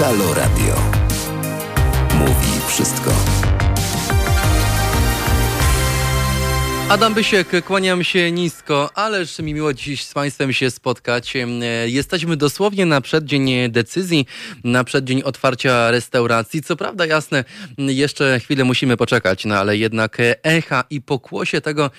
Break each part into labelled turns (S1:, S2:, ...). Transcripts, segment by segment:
S1: Halo Radio. Mówi wszystko.
S2: Adam Bysiek, kłaniam się nisko, ależ mi miło dziś z Państwem się spotkać. Jesteśmy dosłownie na przeddzień decyzji, na przeddzień otwarcia restauracji. Co prawda, jasne, jeszcze chwilę musimy poczekać, no ale jednak echa i pokłosie tego,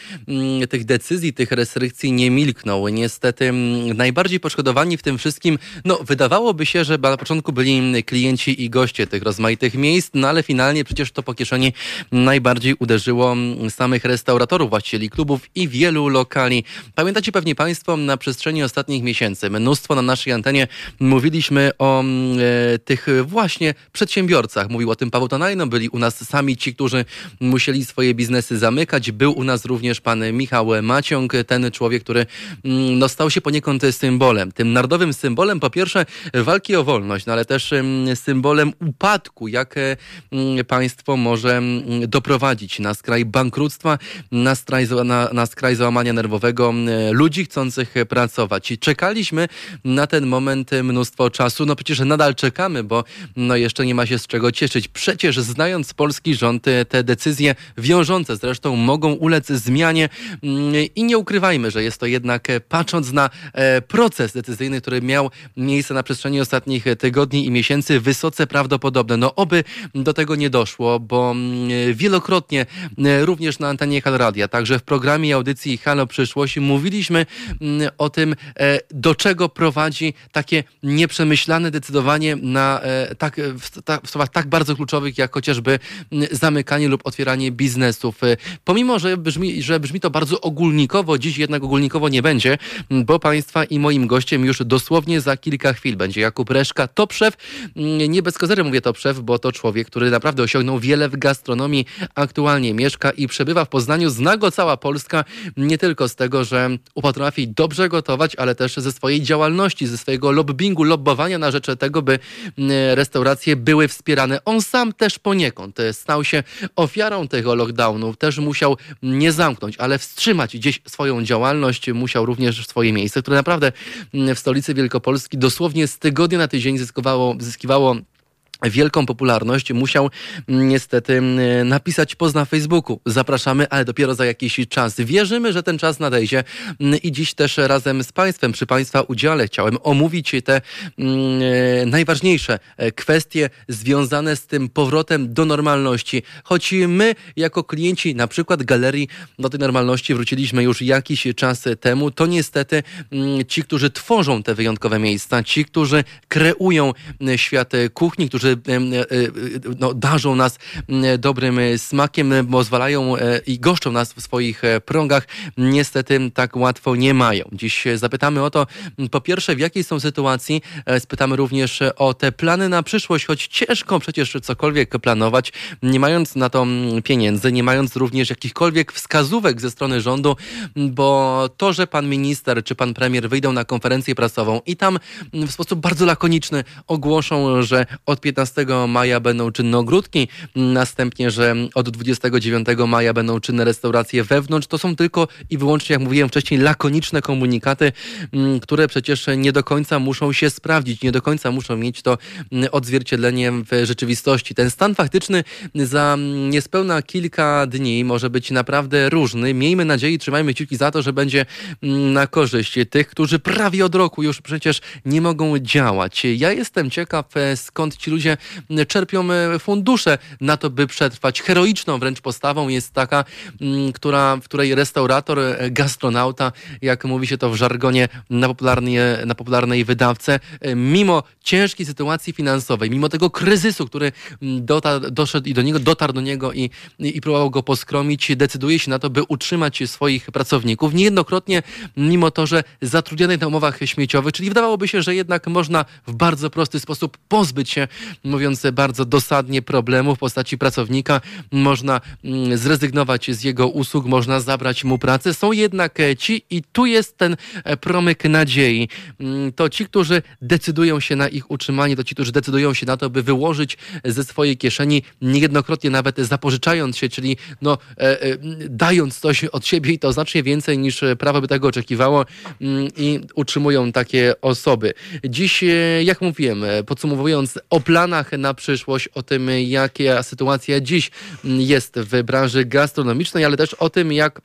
S2: tych decyzji, tych restrykcji nie milkną. Niestety najbardziej poszkodowani w tym wszystkim, no wydawałoby się, że na początku byli klienci i goście tych rozmaitych miejsc, no ale finalnie przecież to po kieszeni najbardziej uderzyło samych restauratorów właścicieli klubów i wielu lokali. Pamiętacie pewnie Państwo na przestrzeni ostatnich miesięcy mnóstwo na naszej antenie mówiliśmy o e, tych właśnie przedsiębiorcach. Mówił o tym Paweł Tonajno, byli u nas sami ci, którzy musieli swoje biznesy zamykać. Był u nas również pan Michał Maciąg, ten człowiek, który mm, no, stał się poniekąd symbolem. Tym narodowym symbolem po pierwsze walki o wolność, no ale też mm, symbolem upadku, jak mm, państwo może doprowadzić na skraj bankructwa, na skraj skraj, na, na skraj załamania nerwowego ludzi chcących pracować. I czekaliśmy na ten moment mnóstwo czasu. No przecież nadal czekamy, bo no jeszcze nie ma się z czego cieszyć. Przecież znając polski rząd, te decyzje wiążące zresztą mogą ulec zmianie i nie ukrywajmy, że jest to jednak, patrząc na e, proces decyzyjny, który miał miejsce na przestrzeni ostatnich tygodni i miesięcy, wysoce prawdopodobne. No oby do tego nie doszło, bo wielokrotnie również na antenie Hal Radia, tak Także w programie audycji Halo Przyszłości mówiliśmy mm, o tym, e, do czego prowadzi takie nieprzemyślane decydowanie na e, tak, w słowach tak bardzo kluczowych, jak chociażby mm, zamykanie lub otwieranie biznesów. E, pomimo, że brzmi, że brzmi to bardzo ogólnikowo, dziś jednak ogólnikowo nie będzie, mm, bo Państwa i moim gościem już dosłownie za kilka chwil będzie Jakub Reszka, top szef, nie bez kozery mówię top szef, bo to człowiek, który naprawdę osiągnął wiele w gastronomii, aktualnie mieszka i przebywa w Poznaniu, zna cała Polska, nie tylko z tego, że potrafi dobrze gotować, ale też ze swojej działalności, ze swojego lobbingu, lobbowania na rzecz tego, by mm, restauracje były wspierane. On sam też poniekąd stał się ofiarą tego lockdownu, też musiał nie zamknąć, ale wstrzymać gdzieś swoją działalność, musiał również swoje miejsce, które naprawdę mm, w stolicy Wielkopolski dosłownie z tygodnia na tydzień zyskiwało, zyskiwało wielką popularność, musiał mm, niestety mm, napisać post na Facebooku. Zapraszamy, ale dopiero za jakiś czas. Wierzymy, że ten czas nadejdzie mm, i dziś też razem z Państwem, przy Państwa udziale chciałem omówić te najważniejsze e, kwestie związane z tym powrotem do normalności. Choć my, jako klienci na przykład galerii, do tej normalności wróciliśmy już jakiś czas temu, to niestety ci, którzy tworzą te wyjątkowe miejsca, ci, którzy kreują świat kuchni, którzy E, e, no, darzą nas dobrym smakiem, pozwalają e, i goszczą nas w swoich prągach, niestety tak łatwo nie mają. Dziś zapytamy o to, po pierwsze, w jakiej są sytuacji, spytamy również o te plany na przyszłość, choć ciężko przecież cokolwiek planować, nie mając na to pieniędzy, nie mając również jakichkolwiek wskazówek ze strony rządu, bo to, że pan minister czy pan premier wyjdą na konferencję prasową i tam w sposób bardzo lakoniczny ogłoszą, że od 15 15 maja będą czynne ogródki, następnie, że od 29 maja będą czynne restauracje wewnątrz. To są tylko i wyłącznie, jak mówiłem wcześniej, lakoniczne komunikaty, mm, które przecież nie do końca muszą się sprawdzić, nie do końca muszą mieć to mm, odzwierciedlenie w rzeczywistości. Ten stan faktyczny za niespełna kilka dni może być naprawdę różny. Miejmy nadzieję, trzymajmy kciuki za to, że będzie mm, na korzyść tych, którzy prawie od roku już przecież nie mogą działać. Ja jestem ciekaw, e, skąd ci ludzie czerpią e, fundusze na to, by przetrwać. Heroiczną wręcz postawą jest taka, mm, która, w której restaurator, e, gastronauta, jak mówi się to w żargonie na na popularnej wydawce, e, mimo ciężkiej sytuacji finansowej, mimo tego kryzysu, który mm, dotarł, doszedł i do niego, dotarł do niego i, i próbował go poskromić, decyduje się na to, by utrzymać swoich pracowników. Niejednokrotnie, mimo to, że zatrudnionych na umowach śmieciowych, czyli wydawałoby się, że jednak można w bardzo prosty sposób pozbyć się mówiąc bardzo dosadnie, problemu w postaci pracownika. Można mm, zrezygnować z jego usług, można zabrać mu pracę. Są jednak ci, i tu jest ten promyk nadziei, mm, to ci, którzy decydują się na ich utrzymanie, to ci, którzy decydują się na to, by wyłożyć ze swojej kieszeni, niejednokrotnie nawet zapożyczając się, czyli no, e, e, dając coś od siebie i to znacznie więcej niż prawo by tego oczekiwało mm, i utrzymują takie osoby. Dziś, e, jak mówiłem, podsumowując o planach na przyszłość, o tym, jaka sytuacja dziś jest w branży gastronomicznej, ale też o tym, jak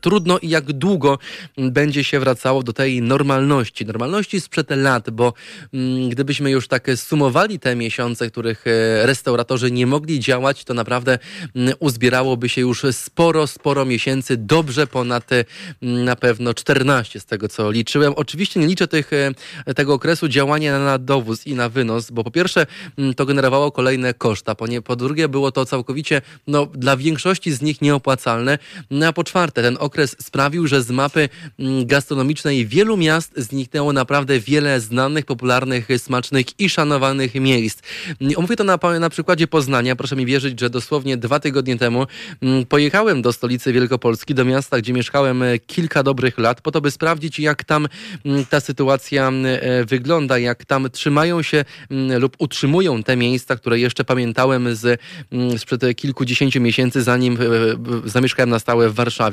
S2: trudno i jak długo będzie się wracało do tej normalności. Normalności sprzed lat, bo mm, gdybyśmy już tak sumowali te miesiące, których e, restauratorzy nie mogli działać, to naprawdę mm, uzbierałoby się już sporo, sporo miesięcy, dobrze ponad e, na pewno 14 z tego, co liczyłem. Oczywiście nie liczę tych, tego okresu działania na dowóz i na wynos, bo po pierwsze mm, to generowało kolejne koszta, po drugie było to całkowicie no, dla większości z nich nieopłacalne, no, a po czwarte czwarte, ten okres sprawił, że z mapy mm, gastronomicznej wielu miast zniknęło naprawdę wiele znanych, popularnych, smacznych i szanowanych miejsc. Omówię to na, na przykładzie Poznania. Proszę mi wierzyć, że dosłownie dwa tygodnie temu mm, pojechałem do stolicy Wielkopolski, do miasta, gdzie mieszkałem e, kilka dobrych lat, po to, by sprawdzić, jak tam mm, ta sytuacja e, wygląda, jak tam trzymają się lub utrzymują te miejsca, które jeszcze pamiętałem z, sprzed kilkudziesięciu miesięcy, zanim e, zamieszkałem na stałe w Warszawie.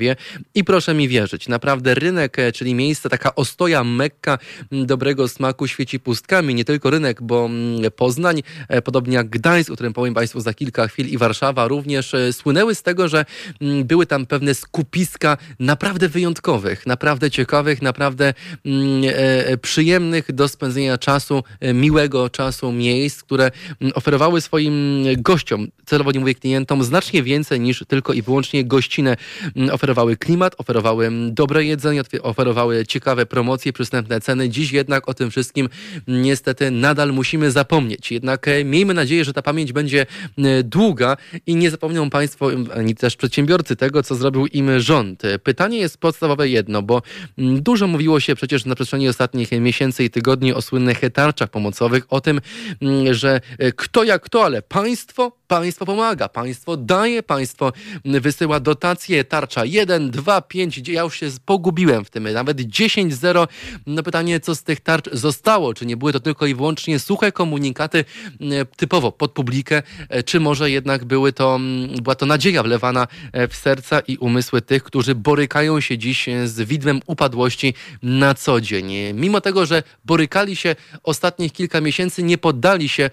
S2: I proszę mi wierzyć, naprawdę rynek, e, czyli miejsce, taka ostoja Mekka dobrego smaku świeci pustkami. Nie tylko rynek, bo Poznań, e, podobnie jak Gdańsk, o którym powiem Państwu za kilka chwil, i Warszawa również e, słynęły z tego, że były tam pewne skupiska naprawdę wyjątkowych, naprawdę ciekawych, naprawdę przyjemnych do spędzenia czasu, miłego czasu miejsc, które oferowały swoim gościom, celowo nie mówię klientom, znacznie więcej niż tylko i wyłącznie gościnę oferowały oferowały klimat, oferowały dobre jedzenie, oferowały ciekawe promocje, przystępne ceny. Dziś jednak o tym wszystkim niestety nadal musimy zapomnieć. Jednak e, miejmy nadzieję, że ta pamięć będzie e, długa i nie zapomną Państwo, ani też przedsiębiorcy tego, co zrobił im rząd. Pytanie jest podstawowe jedno, bo dużo mówiło się przecież na przestrzeni ostatnich miesięcy i tygodni o słynnych tarczach pomocowych, o tym, że e, kto jak kto, ale państwo Państwo pomaga, państwo daje, państwo wysyła dotacje, tarcza 1, 2, 5, ja już się pogubiłem w tym, nawet 10, 0. No pytanie, co z tych tarcz zostało? Czy nie były to tylko i wyłącznie suche komunikaty typowo pod publikę, e, czy może jednak były to, była to nadzieja wlewana e, w serca i umysły tych, którzy borykają się dziś e, z widmem upadłości na co dzień. Mimo tego, że borykali się ostatnich kilka miesięcy, nie poddali się,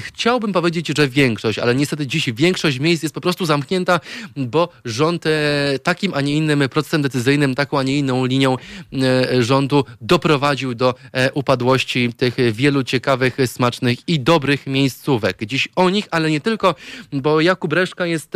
S2: chciałbym powiedzieć, że większość ale niestety dziś większość miejsc jest po prostu zamknięta, bo rząd e, takim, a nie innym procesem decyzyjnym, taką, a nie inną linią e, rządu doprowadził do e, upadłości tych wielu ciekawych, smacznych i dobrych miejscówek. Dziś o nich, ale nie tylko, bo Jakub Reszka jest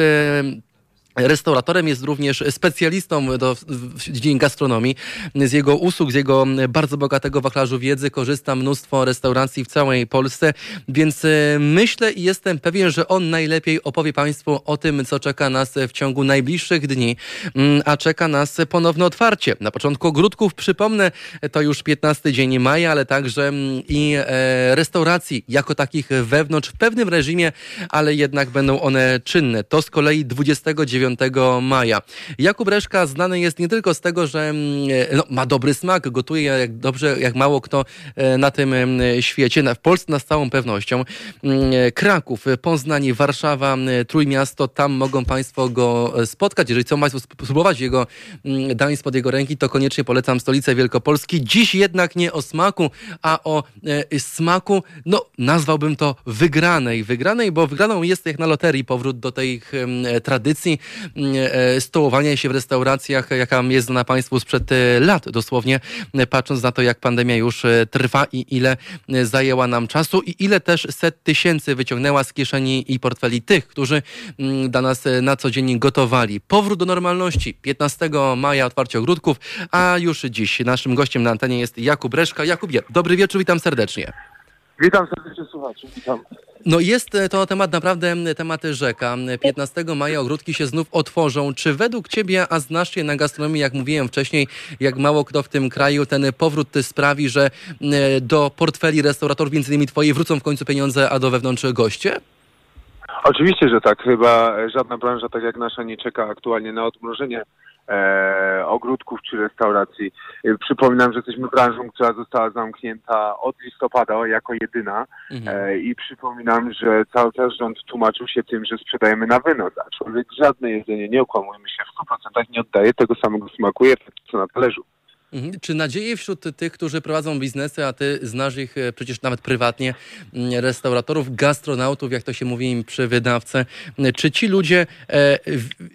S2: Restauratorem jest również specjalistą do, w dziedzinie gastronomii. Z jego usług, z jego bardzo bogatego wachlarzu wiedzy korzysta mnóstwo restauracji w całej Polsce, więc e, myślę i jestem pewien, że on najlepiej opowie Państwu o tym, co czeka nas w ciągu najbliższych dni, mm, a czeka nas ponowne otwarcie. Na początku ogródków, przypomnę, to już 15 dzień maja, ale także mm, i e, restauracji jako takich wewnątrz w pewnym reżimie, ale jednak będą one czynne. To z kolei 29 9 maja. Jakub Reszka znany jest nie tylko z tego, że mm, e, no, ma dobry smak, gotuje jak dobrze, jak mało kto e, na tym e, świecie, w Polsce z całą pewnością. Mm, Kraków, Poznań, Warszawa, Trójmiasto, tam mogą Państwo go spotkać. Jeżeli chcą Państwo spróbować jego mm, dań spod jego ręki, to koniecznie polecam stolicę Wielkopolski. Dziś jednak nie o smaku, a o smaku, no nazwałbym to wygranej. Wygranej, bo wygraną jest jak na loterii powrót do tej tradycji, E, stołowania się w restauracjach, jaka jest znana Państwu sprzed e, lat dosłownie, e, patrząc na to, jak pandemia już trwa i ile zajęła nam czasu i ile też set tysięcy wyciągnęła z kieszeni i portfeli tych, którzy dla nas na co dzień gotowali. Powrót do normalności 15 maja otwarcie ogródków, a już dziś naszym gościem na antenie jest Jakub Reszka. Jakubie, dobry wieczór, witam serdecznie.
S3: Witam serdecznie słuchaczy, witam.
S2: No jest e, to temat naprawdę temat rzeka. 15 maja ogródki się znów otworzą. Czy według Ciebie, a znasz się na gastronomii, jak mówiłem wcześniej, jak mało kto w tym kraju, ten powrót sprawi, że do portfeli restauratorów, między innymi Twojej, wrócą w końcu pieniądze, a do wewnątrz goście?
S3: Oczywiście, że tak. Chyba żadna branża tak jak nasza nie czeka aktualnie na odmrożenie e, ogródków czy restauracji. E, przypominam, że jesteśmy branżą, która została zamknięta od listopada jako jedyna mhm. e, i przypominam, że cały czas rząd tłumaczył się tym, że sprzedajemy na wynos, aczkolwiek żadne jedzenie, nie okłamujmy się, w 100% nie oddaje tego samego smaku, jak co na talerzu.
S2: Mhm. Czy nadzieje wśród tych, którzy prowadzą biznesy, a ty znasz ich e, przecież nawet prywatnie, mm, restauratorów, gastronautów, jak to się mówi im przy wydawce, czy ci ludzie e,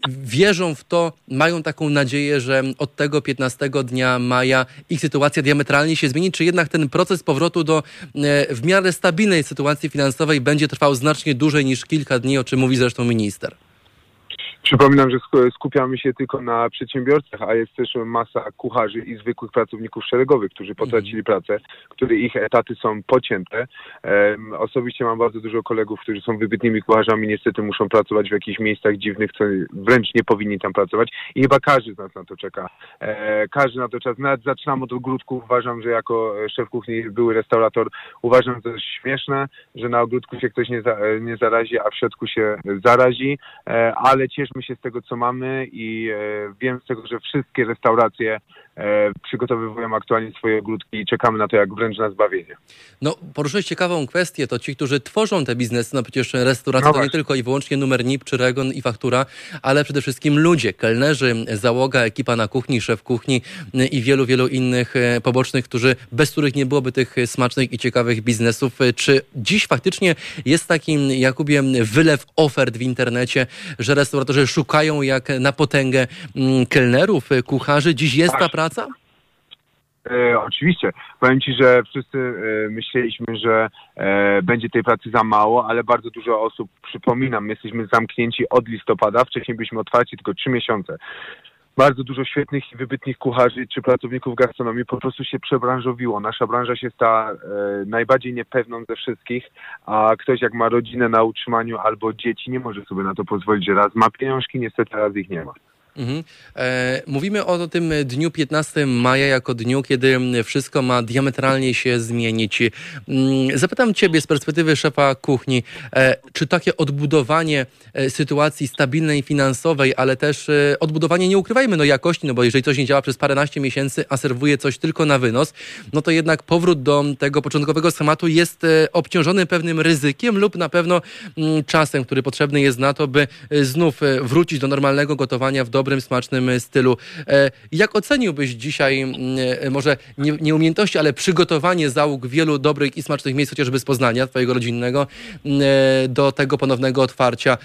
S2: wierzą w to, mają taką nadzieję, że od tego 15 dnia maja ich sytuacja diametralnie się zmieni, czy jednak ten proces powrotu do e, w miarę stabilnej sytuacji finansowej będzie trwał znacznie dłużej niż kilka dni, o czym mówi zresztą minister?
S3: Przypominam, że skupiamy się tylko na przedsiębiorcach, a jest też masa kucharzy i zwykłych pracowników szeregowych, którzy mhm. potracili pracę, których ich etaty są pocięte. Um, osobiście mam bardzo dużo kolegów, którzy są wybitnymi kucharzami, niestety muszą pracować w jakichś miejscach dziwnych, co wręcz nie powinni tam pracować i chyba każdy z nas na to czeka. E, każdy na to czas. Nawet zaczynam od ogródków. Uważam, że jako szef kuchni, były restaurator, uważam, że to jest śmieszne, że na ogródku się ktoś nie, za, nie zarazi, a w środku się zarazi, e, ale cieszmy cieszymy się z tego, co mamy i e, wiem z tego, że wszystkie restauracje przygotowywują aktualnie swoje ogródki i czekamy na to jak wręcz na zbawienie.
S2: No, poruszyłeś ciekawą kwestię, to ci, którzy tworzą te biznesy, no przecież restauracja no to nie tylko i wyłącznie numer NIP czy REGON i faktura, ale przede wszystkim ludzie, kelnerzy, załoga, ekipa na kuchni, szef kuchni i wielu, wielu innych e, pobocznych, którzy, bez których nie byłoby tych smacznych i ciekawych biznesów. Czy dziś faktycznie jest taki, Jakubie, wylew ofert w internecie, że restauratorzy szukają jak na potęgę mm, kelnerów, kucharzy. Dziś jest ta praca?
S3: E, oczywiście. Powiem Ci, że wszyscy e, myśleliśmy, że e, będzie tej pracy za mało, ale bardzo dużo osób, przypominam, my jesteśmy zamknięci od listopada, wcześniej byliśmy otwarci tylko trzy miesiące bardzo dużo świetnych i wybitnych kucharzy czy pracowników gastronomii po prostu się przebranżowiło. Nasza branża się stała e, najbardziej niepewną ze wszystkich, a ktoś jak ma rodzinę na utrzymaniu albo dzieci nie może sobie na to pozwolić, że raz ma pieniążki, niestety raz ich nie ma.
S2: Mhm. E, mówimy o tym dniu 15 maja jako dniu, kiedy wszystko ma diametralnie się zmienić. Mm, zapytam Ciebie z perspektywy szefa kuchni, e, czy takie odbudowanie e, sytuacji stabilnej finansowej, ale też e, odbudowanie, nie ukrywajmy, no jakości, no bo jeżeli coś nie działa przez paręnaście miesięcy, a serwuje coś tylko na wynos, no to jednak powrót do tego początkowego schematu jest e, obciążony pewnym ryzykiem lub na pewno mm, czasem, który potrzebny jest na to, by e, znów wrócić do normalnego gotowania w dobrym dobrym, smacznym stylu. E, jak oceniłbyś dzisiaj mm, e, może nie, nie umiejętności, ale przygotowanie załóg wielu dobrych i smacznych miejsc, chociażby z Poznania, twojego rodzinnego, mm, e, do tego ponownego otwarcia?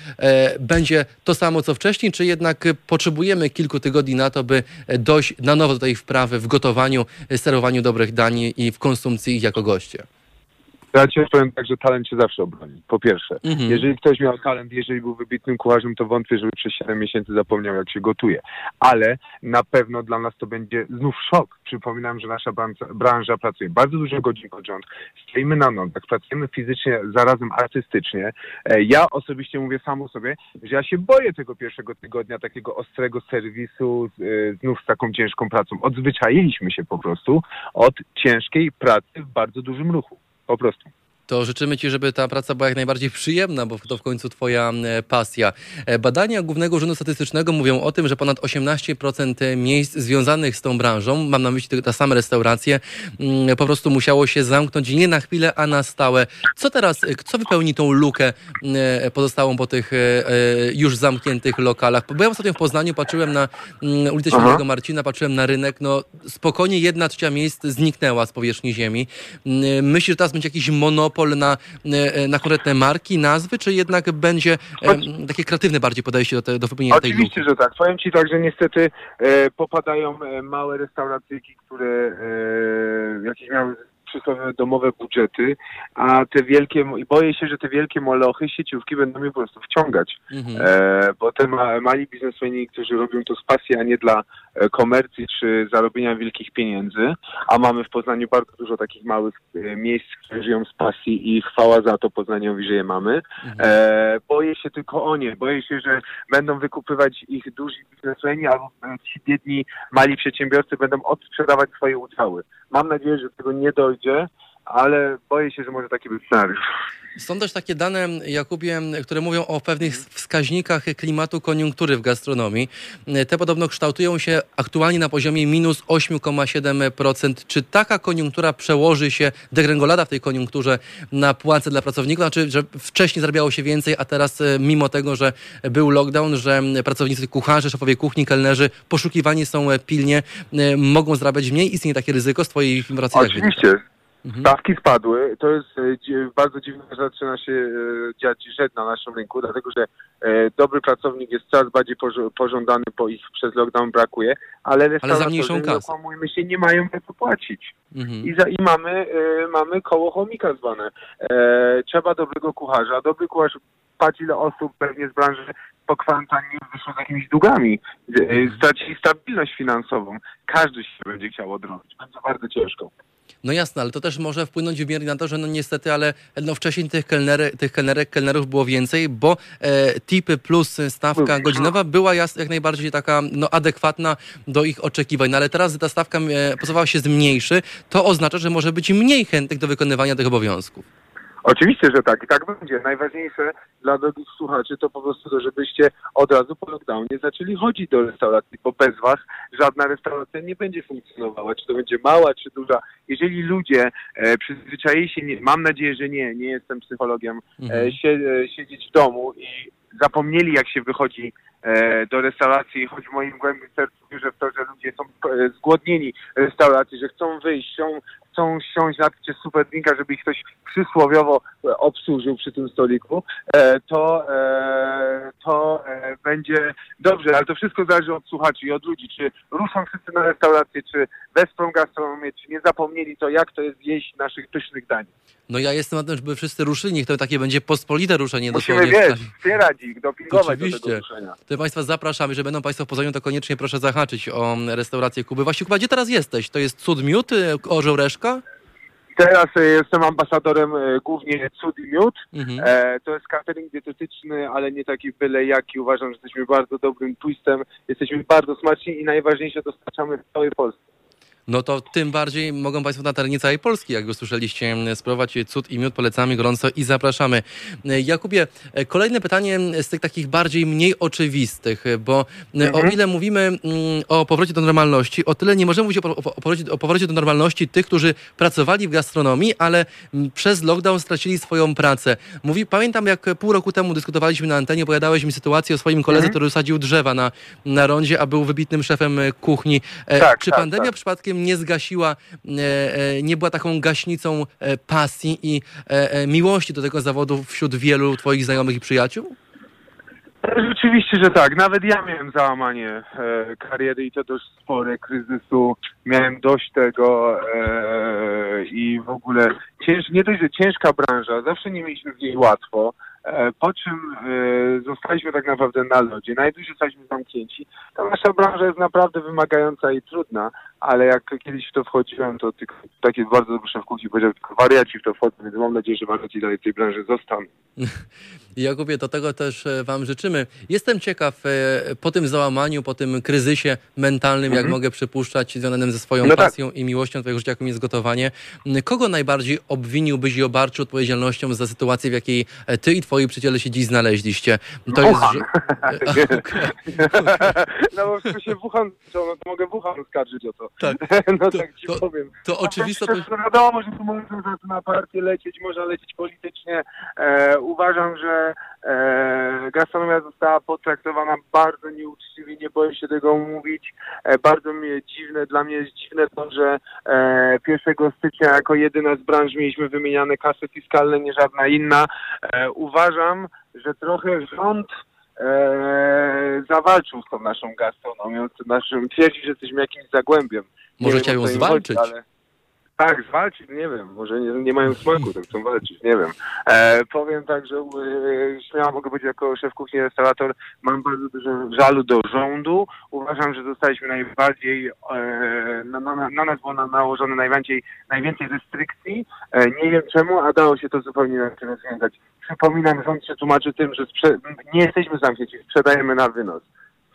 S2: Będzie to samo, co wcześniej, czy jednak potrzebujemy kilku tygodni na to, by dojść na nowo do tej wprawy w gotowaniu, serwowaniu dobrych dań i w konsumpcji ich jako goście?
S3: Ja ci powiem tak, że talent się zawsze obroni. Po pierwsze, mhm. jeżeli ktoś miał talent, jeżeli był wybitnym kucharzem, to wątpię, żeby przez 7 miesięcy zapomniał, jak się gotuje. Ale na pewno dla nas to będzie znów szok. Przypominam, że nasza branża, branża pracuje bardzo dużo godzin pod rząd. Stoimy na nogach, pracujemy fizycznie, zarazem artystycznie. E, ja osobiście mówię sam o sobie, że ja się boję tego pierwszego tygodnia takiego ostrego serwisu e, znów z taką ciężką pracą. Odzwyczailiśmy się po prostu od ciężkiej pracy w bardzo dużym ruchu po prostu
S2: to życzymy Ci, żeby ta praca była jak najbardziej przyjemna, bo to w końcu Twoja e, pasja. E, badania Głównego Urzędu Statystycznego mówią o tym, że ponad 18% miejsc związanych z tą branżą, mam na myśli te same restauracje, mm, po prostu musiało się zamknąć nie na chwilę, a na stałe. Co teraz, e, co wypełni tą lukę pozostałą po tych już zamkniętych lokalach? Bo ja ostatnio w Poznaniu patrzyłem na mm, ulicę Świętego Marcina, patrzyłem na rynek, no spokojnie jedna trzecia miejsc zniknęła z powierzchni ziemi. Mm, myślisz, że teraz będzie jakiś monopol monopol na, e, na konkretne marki, nazwy, czy jednak będzie e, takie kreatywne bardziej podejście do, te, do wypełnienia tej
S3: luki? Oczywiście, że tak. Powiem Ci tak, że niestety e, popadają e, małe restauracje, które e, jakieś miały przysłowiowe domowe budżety, a te wielkie, i boję się, że te wielkie molochy, sieciówki będą mnie po prostu wciągać.
S2: Mhm.
S3: E, bo te ma, mali biznesmeni, którzy robią to z pasji, a nie dla e, komercji czy zarobienia wielkich pieniędzy, a mamy w Poznaniu bardzo dużo takich małych e, miejsc, które żyją z pasji i chwała za to Poznaniowi, że je mamy. E, boję się tylko o nie. Boję się, że będą wykupywać ich duzi biznesmeni, albo ci biedni mali przedsiębiorcy będą odsprzedawać swoje udziały. Mam nadzieję, że do tego nie dojdzie, ale boję się, że może taki być scenariusz.
S2: Są też takie dane, Jakubie, które mówią o pewnych wskaźnikach klimatu koniunktury w gastronomii. Te podobno kształtują się aktualnie na poziomie minus 8,7%. Czy taka koniunktura przełoży się, degrengolada w tej koniunkturze na płace dla pracowników? Znaczy, że wcześniej zarabiało się więcej, a teraz e, mimo tego, że był lockdown, że pracownicy kucharze, szefowie kuchni, kelnerzy poszukiwani są pilnie, e, mogą zarabiać mniej? Istnieje takie ryzyko z twojej wynika?
S3: Oczywiście.
S2: Mhm.
S3: Stawki spadły. To jest e, bardzo dziwne, że zaczyna się e, dziać rzecz na naszym rynku, dlatego że e, dobry pracownik jest coraz bardziej pożądany, bo ich przez lockdown brakuje, ale restauratorzy, nie okłamujmy się, nie mają za co płacić.
S2: Mhm.
S3: I, za, i mamy, mamy koło chomika zwane. Trzeba dobrego kucharza. Dobry kucharz, patrz ile osób pewnie z branży po kwarantannie wyszło z jakimiś długami. E, stracili stabilność finansową. Każdy się będzie chciał odrobić. Będzie bardzo ciężko.
S2: No jasne, ale to też może wpłynąć wymiernie na to, że no niestety, ale no wcześniej tych, kelnery, tych kelnerek, kelnerów było więcej, bo e, tipy plus stawka godzinowa była jas, jak najbardziej taka no, adekwatna do ich oczekiwań. No ale teraz, gdy ta stawka e, pozostała się zmniejszy, to oznacza, że może być mniej chętnych do wykonywania tych obowiązków.
S3: Oczywiście, że tak i tak będzie. Najważniejsze dla drogich słuchaczy to po prostu to, żebyście od razu po lockdownie zaczęli chodzić do restauracji, bo bez was żadna restauracja nie będzie funkcjonowała, czy to będzie mała, czy duża. Jeżeli ludzie e, przyzwyczaili się, nie, mam nadzieję, że nie, nie jestem psychologiem,
S2: Mhm.
S3: e, sie, e, siedzieć w domu i zapomnieli jak się wychodzi e, do restauracji, choć w moim głębim sercu wierzę w to, że ludzie są e, zgłodnieni restauracji, że chcą wyjść, chcą, chcą siąść na picie super drinka, żeby ich ktoś przysłowiowo e, obsłużył przy tym stoliku, e, to, e, to będzie dobrze, ale to wszystko zależy od słuchaczy i od ludzi, czy ruszą wszyscy na restaurację, czy wesprą gastronomię, czy nie zapomnieli to, jak to jest jeść naszych pysznych dań.
S2: No ja jestem na tym, żeby wszyscy ruszyli, niech to takie będzie pospolite ruszenie
S3: Musimy, wiesz, wspierać ich, dopingować do
S2: Oczywiście.
S3: tego ruszenia.
S2: To Państwa zapraszamy, że będą Państwo w Poznaniu, to koniecznie proszę zahaczyć o restaurację Kuby. Właśnie Kuba, gdzie teraz jesteś? To jest Cud Miód, Orzeł
S3: Teraz e, jestem ambasadorem e, głównie Cud i Miód.
S2: Mhm.
S3: E, to jest catering dietetyczny, ale nie taki byle jaki. Uważam, że jesteśmy bardzo dobrym twistem. Jesteśmy bardzo smaczni i najważniejsze dostarczamy w całej Polsce.
S2: No to tym bardziej mogą Państwo na terenie całej Polski, jak usłyszeliście, m, spróbować cud i miód. Polecamy gorąco i zapraszamy. E, Jakubie, e, kolejne pytanie z tych takich bardziej mniej oczywistych, bo e, o ile mówimy mm, o powrocie do normalności, o tyle nie możemy mówić o, po- o, powrocie, o powrocie do normalności tych, którzy pracowali w gastronomii, ale mm, przez lockdown stracili swoją pracę. Mówi, pamiętam jak pół roku temu dyskutowaliśmy na antenie, opowiadałeś mi sytuację o swoim koledze, który sadził drzewa na, na rondzie, a był wybitnym szefem kuchni.
S3: Tak,
S2: Czy
S3: tak,
S2: pandemia
S3: tak.
S2: przypadkiem nie zgasiła, e, e, nie była taką gaśnicą e, pasji i miłości do tego zawodu wśród wielu twoich znajomych i przyjaciół?
S3: Rzeczywiście, że tak. Nawet ja miałem załamanie e, kariery i to dość spore kryzysu. Miałem dość tego e, i w ogóle cięż, nie dość, że ciężka branża, zawsze nie mieliśmy w niej łatwo. E, po czym e, zostaliśmy tak naprawdę na lodzie. Najdłużej zostaliśmy zamknięci. Ta nasza branża jest naprawdę wymagająca i trudna, ale jak kiedyś w to wchodziłem, to tylko, taki bardzo dobry szef kuchni powiedział, tylko wariaci w to wchodzą, więc mam nadzieję, że wariaci dalej w tej branży zostaną.
S2: Jakubie, do tego też e, Wam życzymy. Jestem ciekaw, po tym załamaniu, po tym kryzysie mentalnym, jak mogę przypuszczać, związanym ze swoją
S3: Mhm. No tak.
S2: pasją i miłością Twojego życia, jaką jest gotowanie, kogo najbardziej obwiniłbyś i obarczył odpowiedzialnością za sytuację, w jakiej Ty i Twoi przyjaciele się dziś znaleźliście? To
S3: Wuhan.
S2: że-
S3: No bo w się Wuhan, no to mogę Wuhan oskarżyć o to.
S2: Tak.
S3: No
S2: To-
S3: tak ci
S2: to-
S3: powiem.
S2: to oczywiste
S3: To, wiadomo, że tu można na partię lecieć, można lecieć politycznie. E, uważam, że e, gastronomia została potraktowana bardzo nieuczciwie, nie boję się tego mówić. E, bardzo mnie dziwne, dla mnie jest dziwne to, że e, 1 stycznia jako jedyna z branż mieliśmy wymieniane kasy fiskalne, nie żadna inna. E, uważam, że trochę rząd e, zawalczył z tą naszą gastronomią, naszym, twierdzi, że jesteśmy jakimś zagłębiem. Nie
S2: Może
S3: wiem,
S2: chciał
S3: o
S2: ją zwalczyć?
S3: Chodzi, ale... Tak, zwalczyć, nie wiem, może nie, nie mają smaku, tak chcą walczyć, nie wiem. E, powiem tak, że e, śmiało mogę być jako szef kuchni, restaurator, mam bardzo dużo żalu do rządu. Uważam, że zostaliśmy najbardziej, e, na, na, na nas było na, nałożone najwięcej, najwięcej restrykcji. E, nie wiem czemu, a dało się to zupełnie inaczej rozwiązać. Przypominam, rząd się tłumaczy tym, że nie jesteśmy zamknięci, sprzedajemy na wynos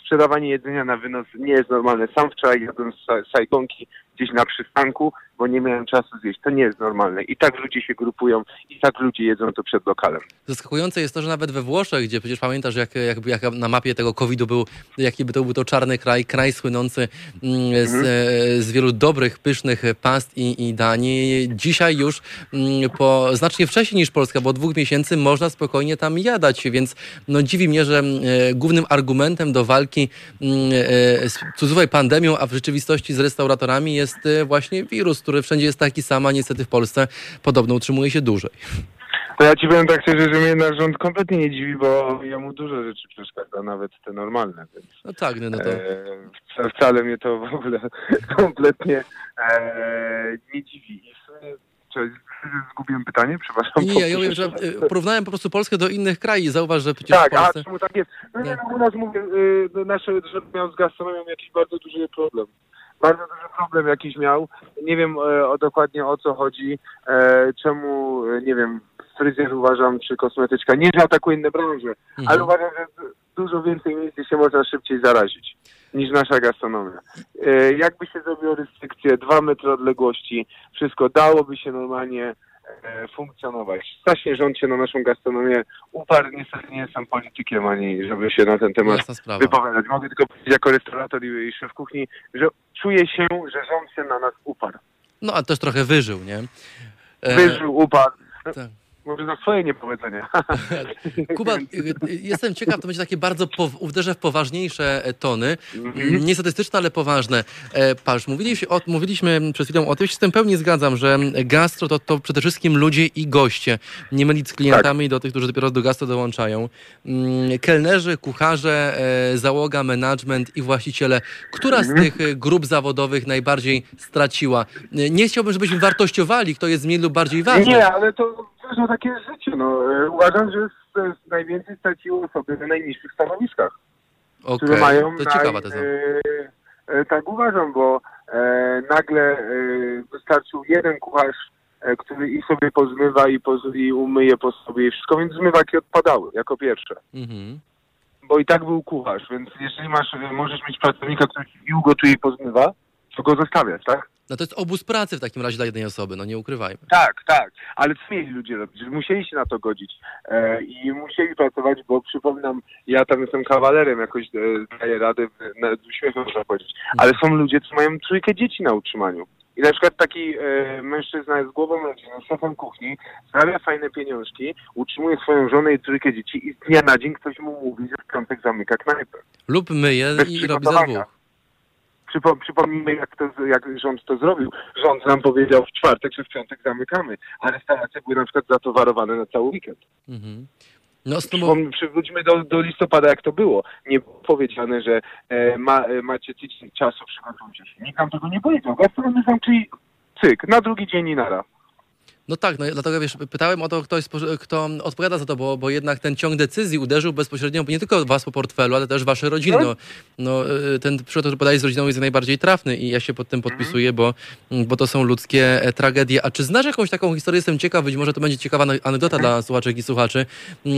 S3: sprzedawanie jedzenia na wynos nie jest normalne. Sam wczoraj jadłem z sajgonki gdzieś na przystanku, bo nie miałem czasu zjeść. To nie jest normalne. I tak ludzie się grupują, i tak ludzie jedzą to przed lokalem.
S2: Zaskakujące jest to, że nawet we Włoszech, gdzie przecież pamiętasz, jak, jak, jak na mapie tego COVID-u był, jaki by to był to czarny kraj, kraj słynący mm, z,
S3: Mhm.
S2: e, z wielu dobrych, pysznych past i, i dań. Dzisiaj już mm, po znacznie wcześniej niż Polska, bo od dwóch miesięcy można spokojnie tam jadać, więc no, dziwi mnie, że e, głównym argumentem do walki mm, e, z cudzysłowie pandemią, a w rzeczywistości z restauratorami jest e, właśnie wirus, który wszędzie jest taki sam, a niestety w Polsce podobno utrzymuje się dłużej.
S3: To ja ci powiem tak szczerze, że mnie nasz rząd kompletnie nie dziwi, bo jemu dużo rzeczy przeszkadza, nawet te normalne, więc
S2: No tak, no, no to...
S3: e, wca- wcale mnie to w ogóle kompletnie e, nie dziwi. I w sumie, czy, zgubiłem pytanie? Przepraszam.
S2: Nie, ja, ja
S3: powtórzę
S2: że
S3: się.
S2: y, porównałem po prostu Polskę do innych krajów. Zauważ, że przecież
S3: Tak,
S2: Polsce...
S3: a czemu tak jest? No nie, u nas mówię, y, nasze rząd miał z gastronomią jakiś bardzo duży problem. Bardzo duży problem jakiś miał. Nie wiem e, o dokładnie o co chodzi, e, czemu, e, nie wiem, fryzjer uważam, czy kosmetyczka, nie, że atakuje inne branże,
S2: Mhm.
S3: ale uważam, że du- dużo więcej miejsc się można szybciej zarazić niż nasza gastronomia. Jakby się zrobiło restrykcje, dwa metry odległości, wszystko dałoby się normalnie funkcjonować. Strasznie rząd się na naszą gastronomię uparł. Niestety nie jestem politykiem ani żeby się na ten temat wypowiadać. Mogę tylko powiedzieć jako restaurator i, i szef kuchni, że czuję się, że rząd się na nas uparł.
S2: No, a też trochę wyżył, nie? E,
S3: Wyżył, uparł. No,
S2: tak.
S3: Może za swoje niepowiedzenie.
S2: Kuba, jestem ciekaw, to będzie takie bardzo, po, uderzę w poważniejsze e, tony,
S3: Mhm.
S2: mm, nie statystyczne, ale poważne. E, Patrz, mówiliśmy, o, mówiliśmy przed chwilą o tym, się z tym pełni zgadzam, że gastro to, to przede wszystkim ludzie i goście. Nie mylić z klientami
S3: Tak.
S2: do tych, którzy dopiero do gastro dołączają. Mm, Kelnerzy, kucharze, e, załoga, management i właściciele. Która z
S3: Mhm.
S2: tych grup zawodowych najbardziej straciła? Nie chciałbym, żebyśmy wartościowali, kto jest mniej lub bardziej ważny.
S3: Nie, ale to wiesz, no, takie życie. No. E, Uważam, że z, z najwięcej straciły osoby na najniższych stanowiskach.
S2: Okej,
S3: które mają
S2: to
S3: naj-
S2: ciekawa teza.
S3: E, e, tak uważam, bo e, nagle e, wystarczył jeden kucharz, e, który i sobie pozmywa i, poz, i umyje po sobie i wszystko, więc zmywaki odpadały jako pierwsze.
S2: Mhm.
S3: Bo i tak był kucharz, więc jeżeli masz, e, możesz mieć pracownika, który i ugotuje i pozmywa, to go zostawiać, tak?
S2: No to jest obóz pracy w takim razie dla jednej osoby, no nie ukrywajmy.
S3: Tak, tak. Ale co mieli ludzie robić? Musieli się na to godzić e, i musieli pracować, bo przypominam, ja tam jestem kawalerem, jakoś e, daję radę, nawet z uśmiechem można powiedzieć. Ale są ludzie, co mają trójkę dzieci na utrzymaniu. I na przykład taki e, mężczyzna jest głową rodziny, szefem kuchni, zarabia fajne pieniążki, utrzymuje swoją żonę i trójkę dzieci i z dnia na dzień ktoś mu mówi, że w piątek zamyka knajpę.
S2: Lub myje
S3: Bez
S2: i robi za dwóch.
S3: Przypo, przypomnijmy, jak, to, jak rząd to zrobił. Rząd nam powiedział w czwartek, że w piątek zamykamy, a restauracje były na przykład zatowarowane na cały weekend.
S2: Mhm. No.
S3: Przypom- Przywróćmy do, do listopada, jak to było. Nie było powiedziane, że e, ma, e, macie tydzień czasu, przygotujcie się. Nikt nam tego nie powiedział. Gastronomia zamknęli cyk, na drugi dzień i nara.
S2: No tak, no dlatego wiesz, pytałem o to, kto, jest, kto odpowiada za to, bo, bo jednak ten ciąg decyzji uderzył bezpośrednio nie tylko was po portfelu, ale też wasze rodziny. No, no, y, ten przykład, który podajesz z rodziną jest najbardziej trafny i ja się pod tym podpisuję, bo, bo to są ludzkie e, tragedie. A czy znasz jakąś taką historię? Jestem ciekaw, być może to będzie ciekawa ane- anegdota dla słuchaczek i słuchaczy. Mm,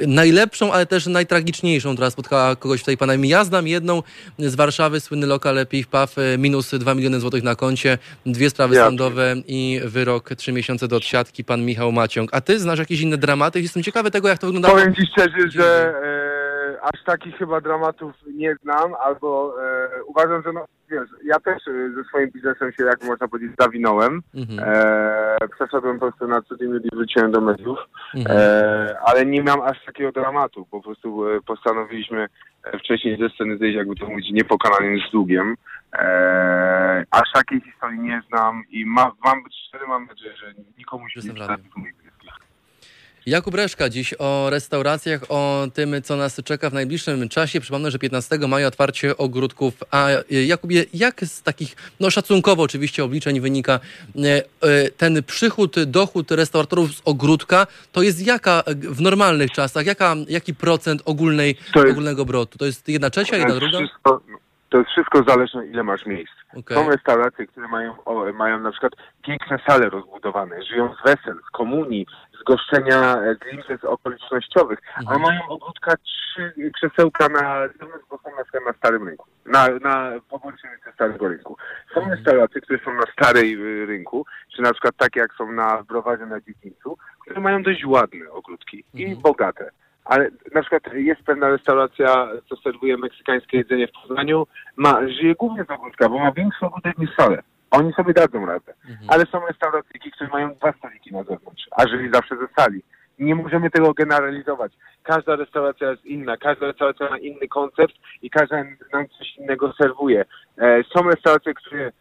S2: e, Najlepszą, ale też najtragiczniejszą, która spotkała kogoś w tej pandemii. Ja znam jedną z Warszawy, słynny lokal Piw Paw, e, minus 2 miliony złotych na koncie, dwie sprawy sądowe i wyrok trzy miesiące do odsiadki, pan Michał Maciąg. A ty znasz jakieś inne dramaty? Jestem ciekawy tego, jak to wyglądało.
S3: Powiem Ci szczerze, że aż takich chyba dramatów nie znam, albo e, uważam, że no, wiesz, ja też e, ze swoim biznesem się, jak można powiedzieć, zawinąłem.
S2: Mhm.
S3: E, przeszedłem po prostu na cudzym i wróciłem do mediów.
S2: Mhm.
S3: E, ale nie miałem aż takiego dramatu. Po prostu e, postanowiliśmy e, wcześniej ze sceny zejść, jakby to mówić, niepokonanym z długiem. Aż takiej historii nie znam i ma, mam być szczery, mam nadzieję, że nikomu się
S2: Jestem
S3: nie przyda.
S2: Jakub Reszka dziś o restauracjach, o tym, co nas czeka w najbliższym czasie. Przypomnę, że 15 maja otwarcie ogródków. A Jakubie, jak z takich, no szacunkowo oczywiście obliczeń wynika ten przychód, dochód restauratorów z ogródka, to jest jaka w normalnych czasach, jaka, jaki procent ogólnej, jest, ogólnego obrotu? To jest jedna trzecia, jedna druga?
S3: Wszystko, to jest wszystko zależne, ile masz miejsc. Okay. Są restauracje, które mają, o, mają na przykład piękne sale rozbudowane, żyją z wesel, z komunii, z goszczenia, e, imprez okolicznościowych, mhm. a mają ogródka trzy krzesełka na zewnątrz, bo są na przykład na starym rynku, na, na pobocznej starego rynku. Są mhm. restauracje, które są na starej y, rynku, czy na przykład takie jak są na browarze na dziedzińcu, które mają dość ładne ogródki mhm. i bogate ale na przykład jest pewna restauracja, co serwuje meksykańskie jedzenie w Poznaniu, ma, żyje głównie z ogródka, bo ma większy ogródek niż salę. Oni sobie dadzą radę. Mhm. Ale są restauracje, które mają dwa stoliki na zewnątrz, a żyli zawsze ze sali. Nie możemy tego generalizować. Każda restauracja jest inna, każda restauracja ma inny koncept i każda nam coś innego serwuje. E, są restauracje, które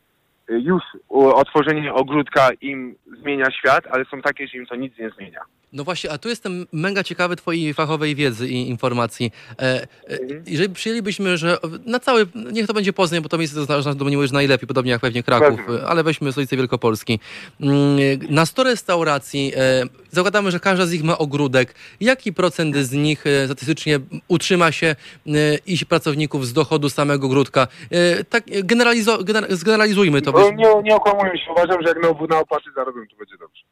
S3: już otworzenie ogródka im zmienia świat, ale są takie, że im to nic nie zmienia.
S2: No właśnie, a tu jestem mega ciekawy Twojej fachowej wiedzy i informacji. E, e, mhm. Jeżeli przyjęlibyśmy, że na cały, niech to będzie Poznań, bo to miejsce znasz już najlepiej, podobnie jak pewnie Kraków, Pewnie. ale weźmy stolicę Wielkopolski. Mm, na 100 restauracji, e, zakładamy, że każda z nich ma ogródek. Jaki procent z nich e, statystycznie utrzyma się e, i pracowników z dochodu samego ogródka? E, tak generalizo, gener, zgeneralizujmy to.
S3: No, nie, nie okłamujmy się, uważam, że jak na, na opłaty zarobią, to będzie dobrze.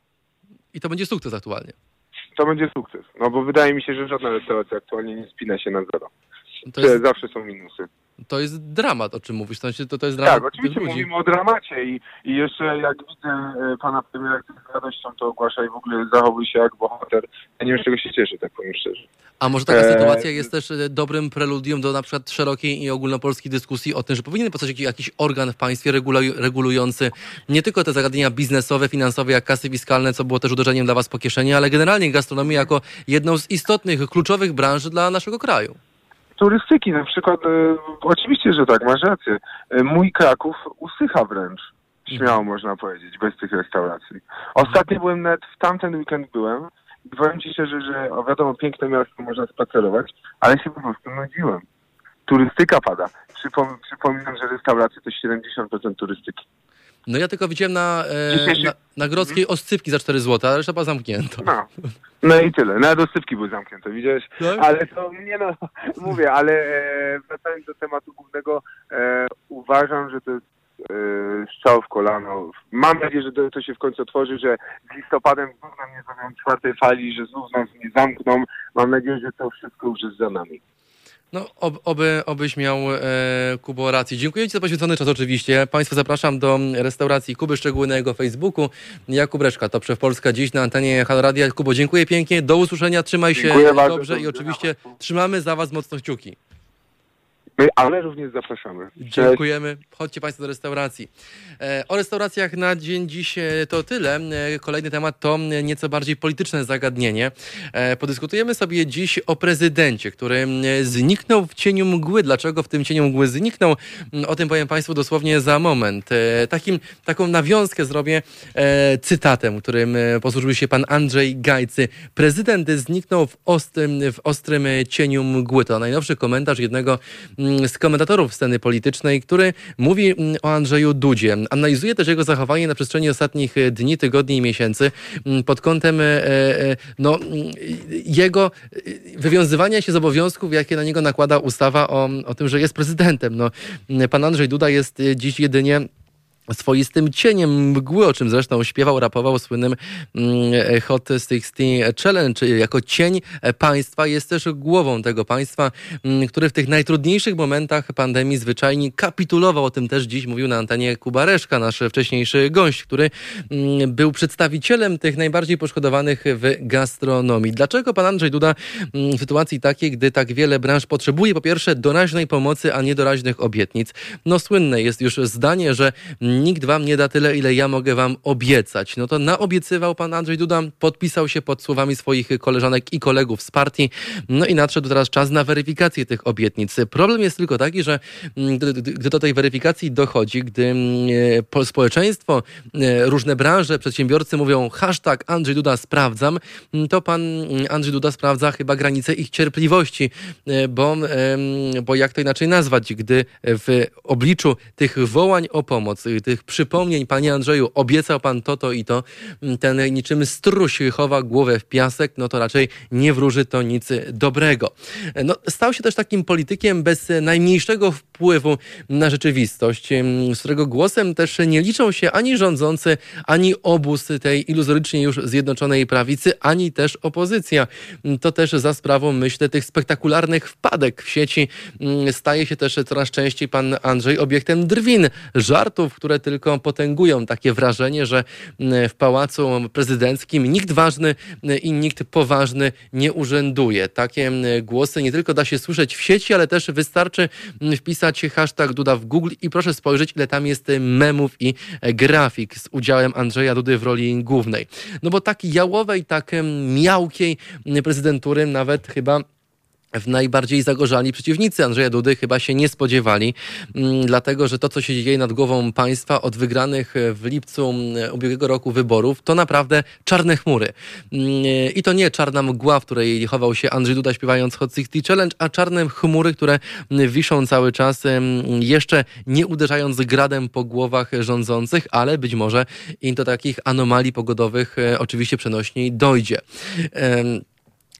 S2: I to będzie sukces aktualnie
S3: to będzie sukces. No bo wydaje mi się, że żadna restauracja aktualnie nie spina się na zero. To jest... Zawsze są minusy.
S2: To jest dramat, o czym mówisz. To, to, to jest dramat
S3: tak, oczywiście mówimy o dramacie i, i jeszcze jak widzę e, pana premiera z radością to ogłasza i w ogóle zachowuje się jak bohater. Ja nie wiem, z czego się cieszę, tak powiem szczerze.
S2: A może taka e... sytuacja jest też e, dobrym preludium do na przykład szerokiej i ogólnopolskiej dyskusji o tym, że powinien powstać jakiś, jakiś organ w państwie regulujący nie tylko te zagadnienia biznesowe, finansowe, jak kasy fiskalne, co było też uderzeniem dla was po kieszeni, ale generalnie gastronomię jako jedną z istotnych, kluczowych branż dla naszego kraju
S3: turystyki na przykład, e, oczywiście, że tak, masz rację. E, mój Kraków usycha wręcz, śmiało mhm. można powiedzieć, bez tych restauracji. Ostatnio byłem nawet, w tamten weekend byłem i powiem Ci szczerze, że o wiadomo, piękne miasto można spacerować, ale się po prostu nudziłem. Turystyka pada. Przypom przypominam, że restauracje to 70% turystyki.
S2: No ja tylko widziałem na, e, na, na Grodzkiej mhm. oscypki za 4 zł, ale trzeba zamknięto.
S3: No. no i tyle. Nawet oscypki były zamknięte, widziałeś? Tak? Ale to, nie no, mówię, ale e, wracając do tematu głównego, e, uważam, że to jest e, strzał w kolano. Mam nadzieję, że to, to się w końcu otworzy, że z listopadem znów nam nie zrobią czwartej fali, że znów nas nie zamkną. Mam nadzieję, że to wszystko już jest za nami.
S2: No, ob, oby, obyś miał e, Kubo rację. Dziękuję Ci za poświęcony czas oczywiście. Państwa zapraszam do restauracji Kuby, szczegóły na jego Facebooku. Jakub Reszka, to przez Polska dziś na antenie Halo Radia. Kubo, dziękuję pięknie, do usłyszenia, trzymaj się dziękuję dobrze bardzo, i oczywiście trzymamy za Was mocno kciuki.
S3: My, ale również zapraszamy.
S2: Dziękujemy. Chodźcie Państwo do restauracji. E, o restauracjach na dzień dziś e, to tyle. E, kolejny temat to nieco bardziej polityczne zagadnienie. Podyskutujemy sobie dziś o prezydencie, który zniknął w cieniu mgły. Dlaczego w tym cieniu mgły zniknął? O tym powiem Państwu dosłownie za moment. Takim, taką nawiązkę zrobię cytatem, którym posłużył się pan Andrzej Gajcy. Prezydent zniknął w ostrym, w ostrym cieniu mgły. To najnowszy komentarz jednego z komentatorów sceny politycznej, który mówi mm, o Andrzeju Dudzie. Analizuje też jego zachowanie na przestrzeni ostatnich e, dni, tygodni i miesięcy mm, pod kątem e, e, no, jego wywiązywania się z obowiązków, jakie na niego nakłada ustawa o, o tym, że jest prezydentem. No, pan Andrzej Duda jest dziś jedynie swoistym cieniem mgły, o czym zresztą śpiewał, rapował słynnym mm, Hot 16 Challenge. Jako cień państwa jest też głową tego państwa, mm, który w tych najtrudniejszych momentach pandemii zwyczajnie kapitulował. O tym też dziś mówił na antenie Kuba Reszka, nasz wcześniejszy gość, który mm, był przedstawicielem tych najbardziej poszkodowanych w gastronomii. Dlaczego pan Andrzej Duda w sytuacji takiej, gdy tak wiele branż potrzebuje po pierwsze doraźnej pomocy, a nie doraźnych obietnic? No słynne jest już zdanie, że nikt wam nie da tyle, ile ja mogę wam obiecać. No to naobiecywał pan Andrzej Duda, podpisał się pod słowami swoich koleżanek i kolegów z partii, no i nadszedł teraz czas na weryfikację tych obietnic. Problem jest tylko taki, że mm, gdy, do tej weryfikacji dochodzi, gdy mm, społeczeństwo, różne branże, przedsiębiorcy mówią hashtag Andrzej Duda sprawdzam, mm, to pan Andrzej Duda sprawdza chyba granice ich cierpliwości, bo, bo jak to inaczej nazwać, gdy w obliczu tych wołań o pomoc, tych przypomnień, panie Andrzeju, obiecał pan to, to i to, ten niczym struś chowa głowę w piasek, no to raczej nie wróży to nic dobrego. No, stał się też takim politykiem bez najmniejszego wpływu na rzeczywistość, z którego głosem też nie liczą się ani rządzący, ani obóz tej iluzorycznie już zjednoczonej prawicy, ani też opozycja. To też za sprawą, myślę, tych spektakularnych wpadek w sieci staje się też coraz częściej pan Andrzej obiektem drwin, żartów, które tylko potęgują takie wrażenie, że w pałacu prezydenckim nikt ważny i nikt poważny nie urzęduje. Takie głosy nie tylko da się słyszeć w sieci, ale też wystarczy wpisać hashtag Duda w Google i proszę spojrzeć, ile tam jest memów i grafik z udziałem Andrzeja Dudy w roli głównej. No bo tak jałowej, tak miałkiej prezydentury nawet chyba w najbardziej zagorzali przeciwnicy Andrzeja Dudy chyba się nie spodziewali, mm, dlatego że to, co się dzieje nad głową państwa od wygranych w lipcu mm, ubiegłego roku wyborów, to naprawdę czarne chmury. Mm, I to nie czarna mgła, w której chował się Andrzej Duda śpiewając Hot 60 Challenge, a czarne chmury, które wiszą cały czas, jeszcze nie uderzając gradem po głowach rządzących, ale być może i do takich anomalii pogodowych e, oczywiście przenośniej dojdzie.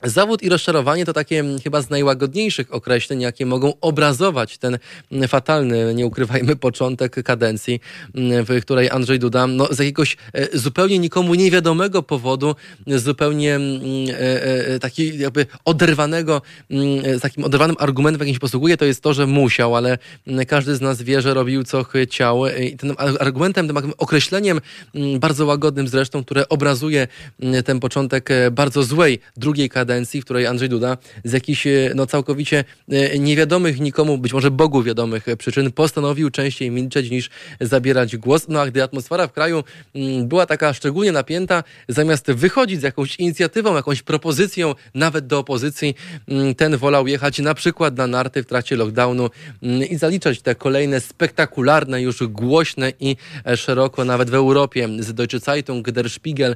S2: Zawód i rozczarowanie to takie chyba z najłagodniejszych określeń, jakie mogą obrazować ten fatalny, nie ukrywajmy, początek kadencji, w której Andrzej Duda no, z jakiegoś e, zupełnie nikomu niewiadomego powodu, zupełnie e, e, taki jakby oderwanego, z takim oderwanym argumentem, jakim się posługuje, to jest to, że musiał, ale każdy z nas wie, że robił co chciał. I tym argumentem, tym określeniem, bardzo łagodnym zresztą, które obrazuje ten początek bardzo złej drugiej kadencji, kadencji, w której Andrzej Duda z jakichś e, no, całkowicie e, niewiadomych nikomu, być może Bogu wiadomych e, przyczyn postanowił częściej milczeć niż zabierać głos. No a gdy atmosfera w kraju mm, była taka szczególnie napięta, zamiast wychodzić z jakąś inicjatywą, jakąś propozycją, nawet do opozycji, mm, ten wolał jechać na przykład na narty w trakcie lockdownu mm, i zaliczać te kolejne spektakularne, już głośne i szeroko nawet w Europie z Deutsche Zeitung, Der Spiegel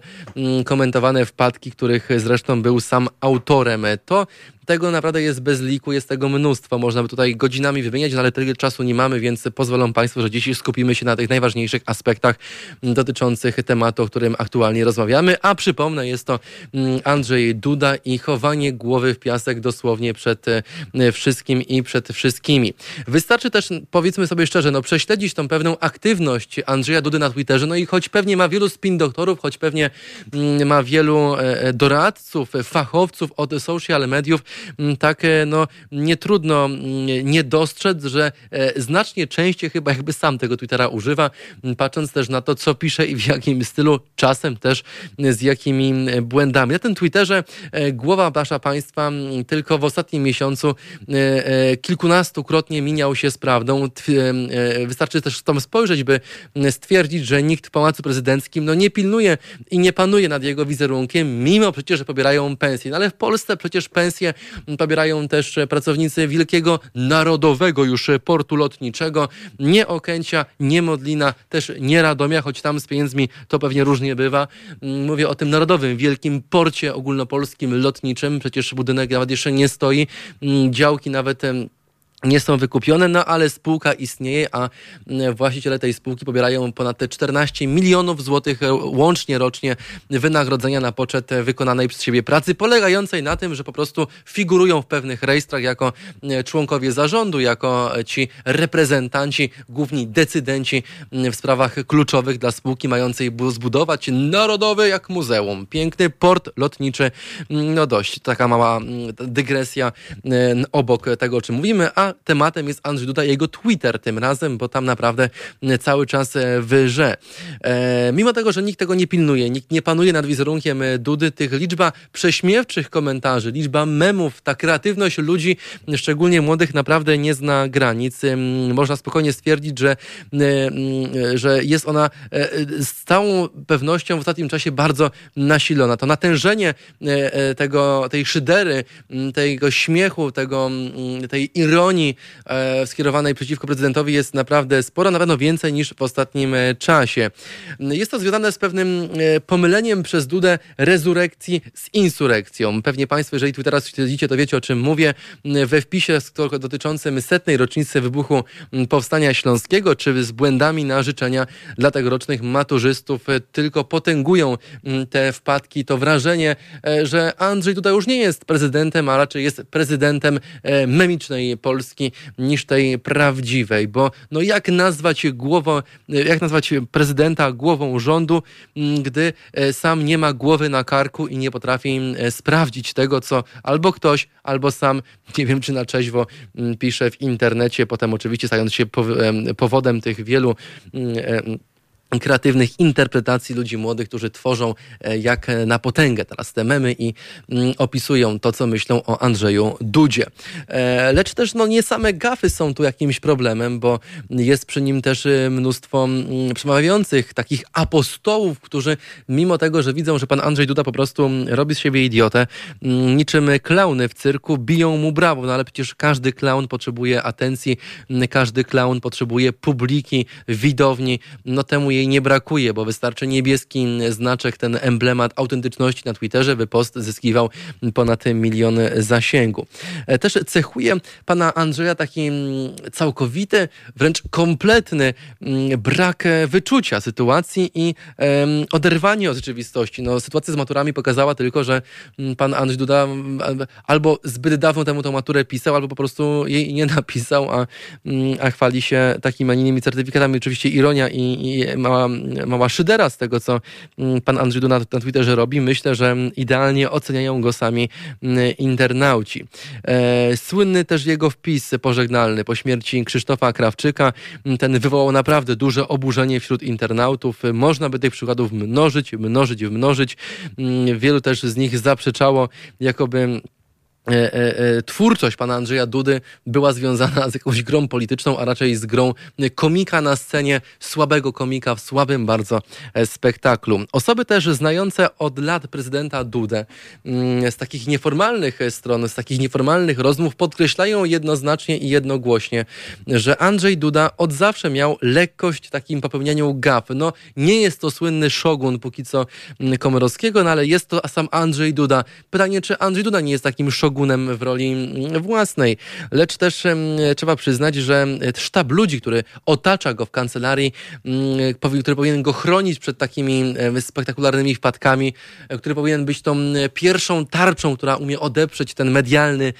S2: komentowane wpadki, których zresztą był sam autorem. To tego naprawdę jest bez liku, jest tego mnóstwo. Można by tutaj godzinami wymieniać, no ale tyle czasu nie mamy, więc pozwolą Państwo, że dziś skupimy się na tych najważniejszych aspektach dotyczących tematu, o którym aktualnie rozmawiamy. A przypomnę, jest to mm, Andrzej Duda i chowanie głowy w piasek dosłownie przed e, wszystkim i przed wszystkimi. Wystarczy też, powiedzmy sobie szczerze, no prześledzić tą pewną aktywność Andrzeja Dudy na Twitterze, no i choć pewnie ma wielu spin doktorów, choć pewnie mm, ma wielu e, e, doradców, fachowców od social mediów, Mm, tak e, no, nie trudno mm, nie dostrzec, że e, znacznie częściej chyba jakby sam tego Twittera używa, mm, patrząc też na to, co pisze i w jakim stylu, czasem też z jakimi błędami. Na tym Twitterze e, głowa wasza państwa tylko w ostatnim miesiącu kilkunastokrotnie miniał się z prawdą. Wystarczy też tam spojrzeć, by stwierdzić, że nikt w Pałacu Prezydenckim no, nie pilnuje i nie panuje nad jego wizerunkiem, mimo przecież, że pobierają pensje. No, ale w Polsce przecież pensje pobierają też pracownicy Wielkiego Narodowego już portu lotniczego. Nie Okęcia, nie Modlina, też nie Radomia, choć tam z pieniędzmi to pewnie różnie bywa. Mówię o tym Narodowym Wielkim Porcie Ogólnopolskim Lotniczym. Przecież budynek nawet jeszcze nie stoi. Działki nawet nie są wykupione, no ale spółka istnieje, a mm, właściciele tej spółki pobierają ponad te 14 milionów złotych e, łącznie rocznie wynagrodzenia na poczet wykonanej przez siebie pracy, polegającej na tym, że po prostu figurują w pewnych rejestrach jako e, członkowie zarządu, jako ci reprezentanci, główni decydenci mm, w sprawach kluczowych dla spółki mającej zbudować narodowy jak muzeum. Piękny port lotniczy, mm, no dość taka mała dygresja obok tego, o czym mówimy, a tematem jest Andrzej Duda i jego Twitter tym razem, bo tam naprawdę cały czas wyże. E, mimo tego, że nikt tego nie pilnuje, nikt nie panuje nad wizerunkiem Dudy, tych liczba prześmiewczych komentarzy, liczba memów, ta kreatywność ludzi, szczególnie młodych, naprawdę nie zna granic. Można spokojnie stwierdzić, że, że jest ona z całą pewnością w ostatnim czasie bardzo nasilona. To natężenie tego, tej szydery, tego śmiechu, tego, tej ironii skierowanej przeciwko prezydentowi jest naprawdę sporo, na pewno więcej niż w ostatnim czasie. Jest to związane z pewnym pomyleniem przez Dudę rezurekcji z insurekcją. Pewnie Państwo, jeżeli tu teraz śledzicie, to wiecie o czym mówię. We wpisie dotyczącym setnej rocznicy wybuchu Powstania Śląskiego, czy z błędami na życzenia dla tegorocznych maturzystów tylko potęgują te wpadki, to wrażenie, e, że Andrzej Duda już nie jest prezydentem, a raczej jest prezydentem e, memicznej Polski niż tej prawdziwej, bo no jak nazwać głową, e, jak nazwać prezydenta głową rządu, gdy sam nie ma głowy na karku i nie potrafi sprawdzić tego, co albo ktoś, albo sam, nie wiem czy na czeźwo, pisze w internecie, potem oczywiście stając się powodem tych wielu kreatywnych interpretacji ludzi młodych, którzy tworzą e, jak na potęgę. Teraz te memy i mm, opisują to, co myślą o Andrzeju Dudzie. E, lecz też no, nie same gafy są tu jakimś problemem, bo jest przy nim też mnóstwo mm, przemawiających takich apostołów, którzy mimo tego, że widzą, że pan Andrzej Duda po prostu robi z siebie idiotę, mm, niczym klauny w cyrku, biją mu brawo, no ale przecież każdy klaun potrzebuje atencji, każdy klaun potrzebuje publiki, widowni, no temu jej jej nie brakuje, bo wystarczy niebieski znaczek, ten emblemat autentyczności na Twitterze, by post zyskiwał ponad milion zasięgu. E, też cechuje pana Andrzeja taki mm, całkowity, wręcz kompletny mm, brak wyczucia sytuacji i oderwanie od rzeczywistości. No, sytuacja z maturami pokazała tylko, że mm, pan Andrzej Duda albo zbyt dawno temu tą maturę pisał, albo po prostu jej nie napisał, a, a chwali się takimi, a innymi certyfikatami. Oczywiście ironia i, i mała, mała szydera z tego, co mm, pan Andrzej Duna na Twitterze robi. Myślę, że idealnie oceniają go sami mm, internauci. E, słynny też jego wpis pożegnalny po śmierci Krzysztofa Krawczyka. Ten wywołał naprawdę duże oburzenie wśród internautów. Można by tych przykładów mnożyć, mnożyć, mnożyć. Mm, wielu też z nich zaprzeczało, jakoby E, e, e, twórczość pana Andrzeja Dudy była związana z jakąś grą polityczną, a raczej z grą komika na scenie, słabego komika w słabym bardzo spektaklu. Osoby też znające od lat prezydenta Dudę mm, z takich nieformalnych stron, z takich nieformalnych rozmów podkreślają jednoznacznie i jednogłośnie, że Andrzej Duda od zawsze miał lekkość w takim popełnianiu gaf. No, nie jest to słynny szogun póki co mm, Komorowskiego, no ale jest to sam Andrzej Duda. Pytanie, czy Andrzej Duda nie jest takim szogunem szogunem w roli mm, własnej. Lecz też trzeba przyznać, że sztab ludzi, który otacza go w kancelarii, mm, który powinien go chronić przed takimi spektakularnymi wpadkami, e, który powinien być tą pierwszą tarczą, która umie odeprzeć ten medialny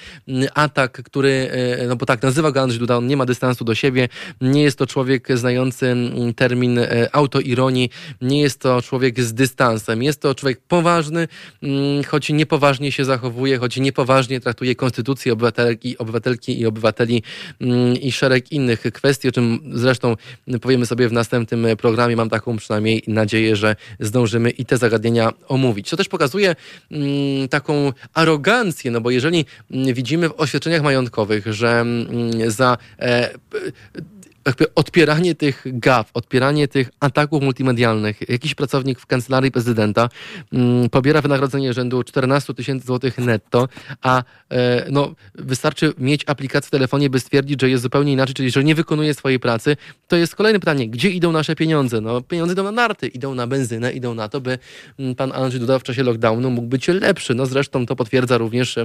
S2: atak, który, e, no bo tak nazywa go Andrzej Duda, on nie ma dystansu do siebie, nie jest to człowiek znający termin e, autoironii, nie jest to człowiek z dystansem, jest to człowiek poważny, choć niepoważnie się zachowuje, choć niepoważnie poważnie traktuje konstytucję obywatelki, obywatelki i obywateli mm, i szereg innych kwestii, o czym zresztą powiemy sobie w następnym programie. Mam taką przynajmniej nadzieję, że zdążymy i te zagadnienia omówić. To też pokazuje mm, taką arogancję, no bo jeżeli mm, widzimy w oświadczeniach majątkowych, że za e, jakby odpieranie tych gaf, odpieranie tych ataków multimedialnych, jakiś pracownik w kancelarii prezydenta mm, pobiera wynagrodzenie rzędu 14 tysięcy złotych netto, a e, no, wystarczy mieć aplikację w telefonie, by stwierdzić, że jest zupełnie inaczej, czyli że nie wykonuje swojej pracy, to jest kolejne pytanie, gdzie idą nasze pieniądze? No, pieniądze idą na narty, idą na benzynę, idą na to, by mm, pan Andrzej Duda w czasie lockdownu mógł być lepszy. No zresztą to potwierdza również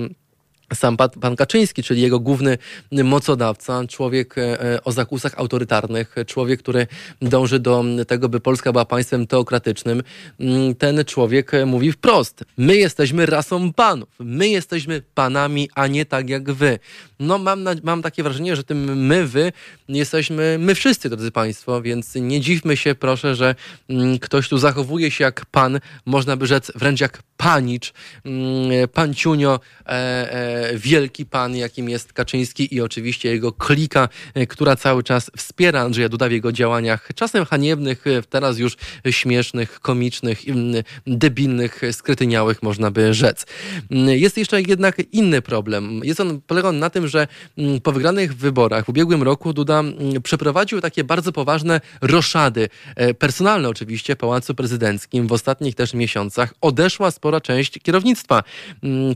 S2: sam pan, Kaczyński, czyli jego główny mocodawca, człowiek e, e, o zakusach autorytarnych, człowiek, który dąży do tego, by Polska była państwem teokratycznym, mm, ten człowiek mówi wprost: My jesteśmy rasą panów, my jesteśmy panami, a nie tak jak wy. No, mam, mam takie wrażenie, że tym my, wy jesteśmy my wszyscy, drodzy Państwo, więc nie dziwmy się, proszę, że mm, ktoś tu zachowuje się jak pan, można by rzec wręcz jak panicz, mm, panciunio, e, e, e, wielki pan, jakim jest Kaczyński i oczywiście jego klika, e, która cały czas wspiera Andrzeja Duda w jego działaniach, czasem haniebnych, e, teraz już śmiesznych, komicznych, debilnych, skrytyniałych, można by rzec. Mm, jest jeszcze jednak inny problem. Jest on, polega on na tym, że mm, po wygranych wyborach w ubiegłym roku Duda mm, przeprowadził takie bardzo poważne roszady, personalne oczywiście, w Pałacu Prezydenckim. W ostatnich też miesiącach odeszła spora część kierownictwa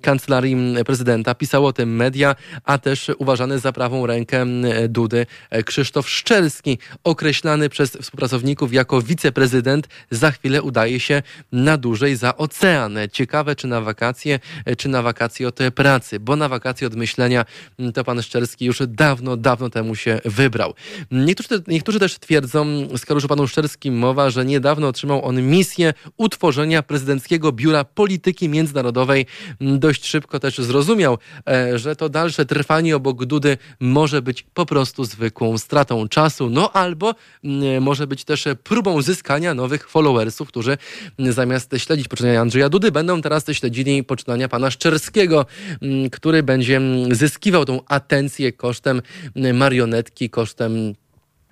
S2: kancelarii prezydenta. Pisało o tym media, a też uważany za prawą rękę Dudy Krzysztof Szczelski, określany przez współpracowników jako wiceprezydent, za chwilę udaje się na dłużej za ocean. Ciekawe, czy na wakacje, czy na wakacje od pracy, bo na wakacje od myślenia to pan Szczelski już dawno, dawno temu się wybrał. Niektórzy, niektórzy też twierdzą, skoro już o panu Szczelskim mowa, że niedawno otrzymał on misję utworzenia prezydenckiego biura polityki międzynarodowej. Dość szybko też zrozumiał, e, że to dalsze trwanie obok Dudy może być po prostu zwykłą stratą czasu, no albo mm, może być też próbą zyskania nowych followersów, którzy zamiast śledzić poczynania Andrzeja Dudy, będą teraz śledzili poczynania pana Szczerskiego, który będzie zyskiwał tą atencję kosztem marionetki, kosztem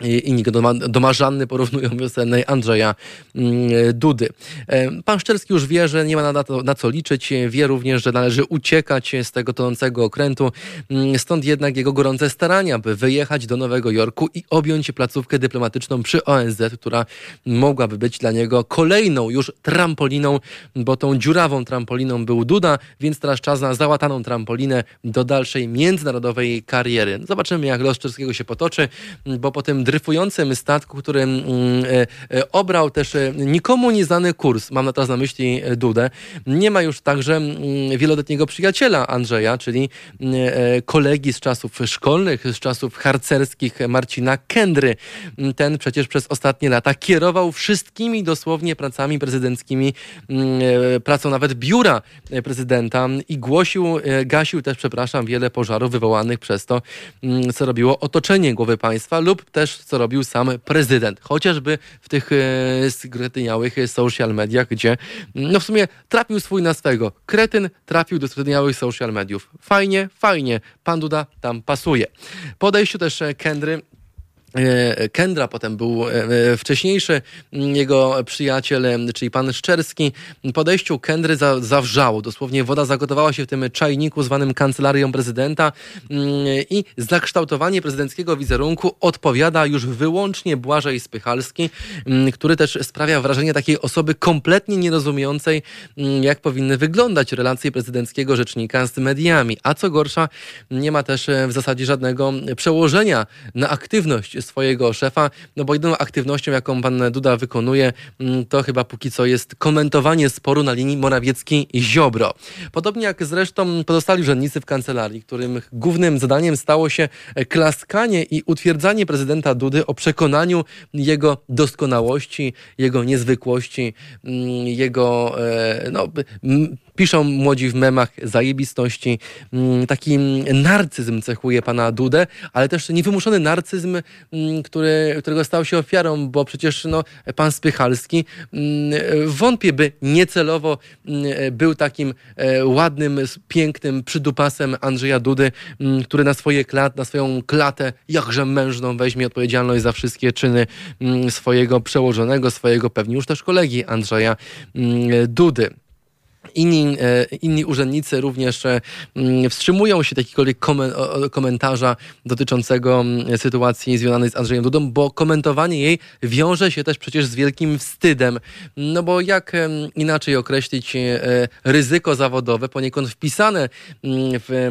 S2: i nikt do Marzanny porównują wiosennej Andrzeja mm, Dudy. E, pan Szczerski już wie, że nie ma na, to, na co liczyć. Wie również, że należy uciekać z tego tonącego okrętu. Mm, stąd jednak jego gorące starania, by wyjechać do Nowego Jorku i objąć placówkę dyplomatyczną przy ONZ, która mogłaby być dla niego kolejną już trampoliną, bo tą dziurawą trampoliną był Duda, więc teraz czas na załataną trampolinę do dalszej międzynarodowej kariery. Zobaczymy, jak los Szczerskiego się potoczy, bo po tym dryfującym statku, który mm, e, e, obrał też e, nikomu nieznany kurs, mam na teraz na myśli Dudę, nie ma już także mm, wieloletniego przyjaciela Andrzeja, czyli mm, kolegi z czasów szkolnych, z czasów harcerskich Marcina Kendry. Ten przecież przez ostatnie lata kierował wszystkimi dosłownie pracami prezydenckimi, pracą nawet biura prezydenta i głosił, gasił też, przepraszam, wiele pożarów wywołanych przez to, co robiło otoczenie głowy państwa lub też co robił sam prezydent. Chociażby w tych e, skretyniałych social mediach, gdzie no w sumie trafił swój na swego. Kretyn trafił do skretyniałych social mediów. Fajnie, fajnie. Pan Duda tam pasuje. Po odejściu też Kendry Kendra, potem był e, e, wcześniejszy mm, jego przyjaciel, czyli pan Szczerski. Podejściu Kendry za, zawrzało, dosłownie woda zagotowała się w tym czajniku zwanym kancelarią prezydenta mm, i zakształtowanie prezydenckiego wizerunku odpowiada już wyłącznie Błażej Spychalski, mm, który też sprawia wrażenie takiej osoby kompletnie nierozumiejącej, jak powinny wyglądać relacje prezydenckiego rzecznika z mediami. A co gorsza, nie ma też w zasadzie żadnego przełożenia na aktywność swojego szefa, no bo jedyną aktywnością, jaką pan Duda wykonuje, mm, to chyba póki co jest komentowanie sporu na linii Morawiecki-Ziobro. Podobnie jak zresztą pozostali urzędnicy w kancelarii, którym głównym zadaniem stało się klaskanie i utwierdzanie prezydenta Dudy o przekonaniu jego doskonałości, jego niezwykłości, mm, jego e, no, piszą młodzi w memach zajebistości. Mm, taki narcyzm cechuje pana Dudę, ale też niewymuszony narcyzm, mm, który, którego stał się ofiarą, bo przecież no, pan Spychalski mm, wątpię, by niecelowo był takim e, ładnym, pięknym przydupasem Andrzeja Dudy, który na swoje klat, na swoją klatę jakże mężną weźmie odpowiedzialność za wszystkie czyny swojego przełożonego, swojego pewnie już też kolegi Andrzeja Dudy. Inni, e, inni urzędnicy również e, mm, wstrzymują się takiego komentarza dotyczącego mm, sytuacji związanej z Andrzejem Dudą, bo komentowanie jej wiąże się też przecież z wielkim wstydem. No bo jak inaczej określić e, ryzyko zawodowe, poniekąd wpisane mm, w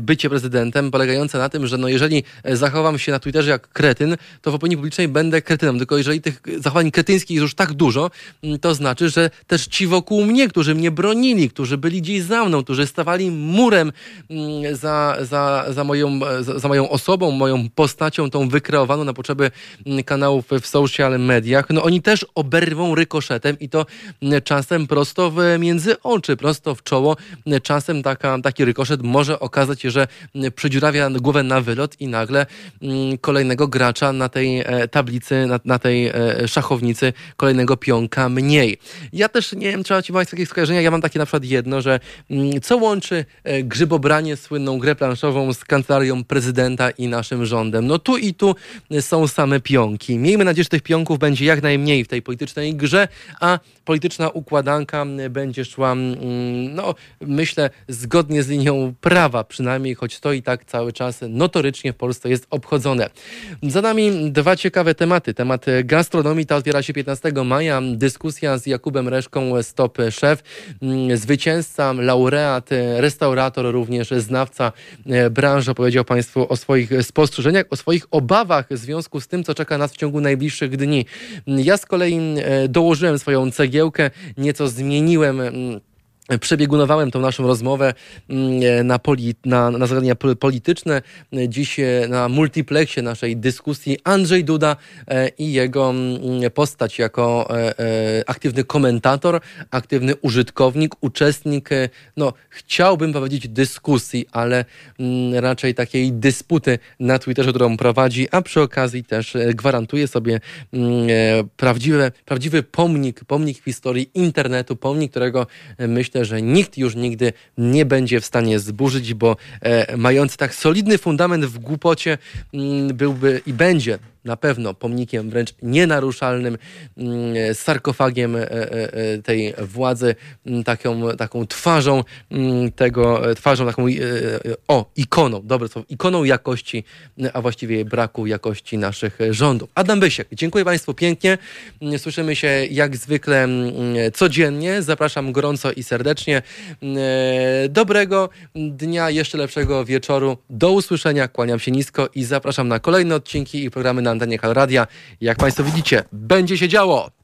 S2: bycie prezydentem, polegające na tym, że no jeżeli zachowam się na Twitterze jak kretyn, to w opinii publicznej będę kretynem. Tylko jeżeli tych zachowań kretyńskich jest już tak dużo, to znaczy, że też ci wokół mnie, którzy mnie bronią, bronili, którzy byli gdzieś za mną, którzy stawali murem mm, za, za, za, moją, za, moją osobą, moją postacią, tą wykreowaną na potrzeby mm, kanałów w social mediach, no oni też oberwą rykoszetem i to mm, czasem prosto w między oczy, prosto w czoło. Czasem taka, taki rykoszet może okazać się, że przedziurawia głowę na wylot i nagle kolejnego gracza na tej e, tablicy, na, na tej e, szachownicy, kolejnego pionka mniej. Ja też nie wiem, czy macie jakieś skojarzenia, ja mam takie takie na przykład jedno, że mm, co łączy e, grzybobranie, słynną grę planszową z kancelarią prezydenta i naszym rządem? No tu i tu są same pionki. Miejmy nadzieję, że tych pionków będzie jak najmniej w tej politycznej grze, a polityczna układanka będzie szła, no myślę, zgodnie z linią prawa przynajmniej, choć to i tak cały czas notorycznie w Polsce jest obchodzone. Za nami dwa ciekawe tematy. Temat gastronomii, ta otwiera się 15 maja. Dyskusja z Jakubem Reszką, Stop Szef, zwycięzca, laureat, restaurator, również znawca e, branży, opowiedział Państwu o swoich spostrzeżeniach, o swoich obawach w związku z tym, co czeka nas w ciągu najbliższych dni. Ja z kolei e, dołożyłem swoją cegiełkę, nieco zmieniłem mm, przebiegunowałem tą naszą rozmowę mm, na, poli, na, na zagadnienia polityczne. Dziś e, na multiplexie naszej dyskusji Andrzej Duda e, i jego mm, postać jako e, aktywny komentator, aktywny użytkownik, uczestnik, no chciałbym powiedzieć dyskusji, ale mm, raczej takiej dysputy na Twitterze, którą prowadzi, a przy okazji też gwarantuje sobie prawdziwy, prawdziwy pomnik, pomnik historii internetu, pomnik, którego myślę, myślę, że nikt już nigdy nie będzie w stanie zburzyć, bo e, mający tak solidny fundament w głupocie mm, byłby i będzie na pewno pomnikiem wręcz nienaruszalnym, mm, sarkofagiem e, e, e, tej władzy, mm, taką, taką twarzą tego, twarzą taką, o, ikoną, dobre słowo, ikoną jakości, a właściwie braku jakości naszych rządów. Adam Bysiek, dziękuję Państwu pięknie. Słyszymy się jak zwykle codziennie. Zapraszam gorąco i serdecznie. Dobrego dnia, jeszcze lepszego wieczoru. Do usłyszenia, kłaniam się nisko i zapraszam na kolejne odcinki i programy na antenie Hal Radia. Jak Państwo widzicie, będzie się działo.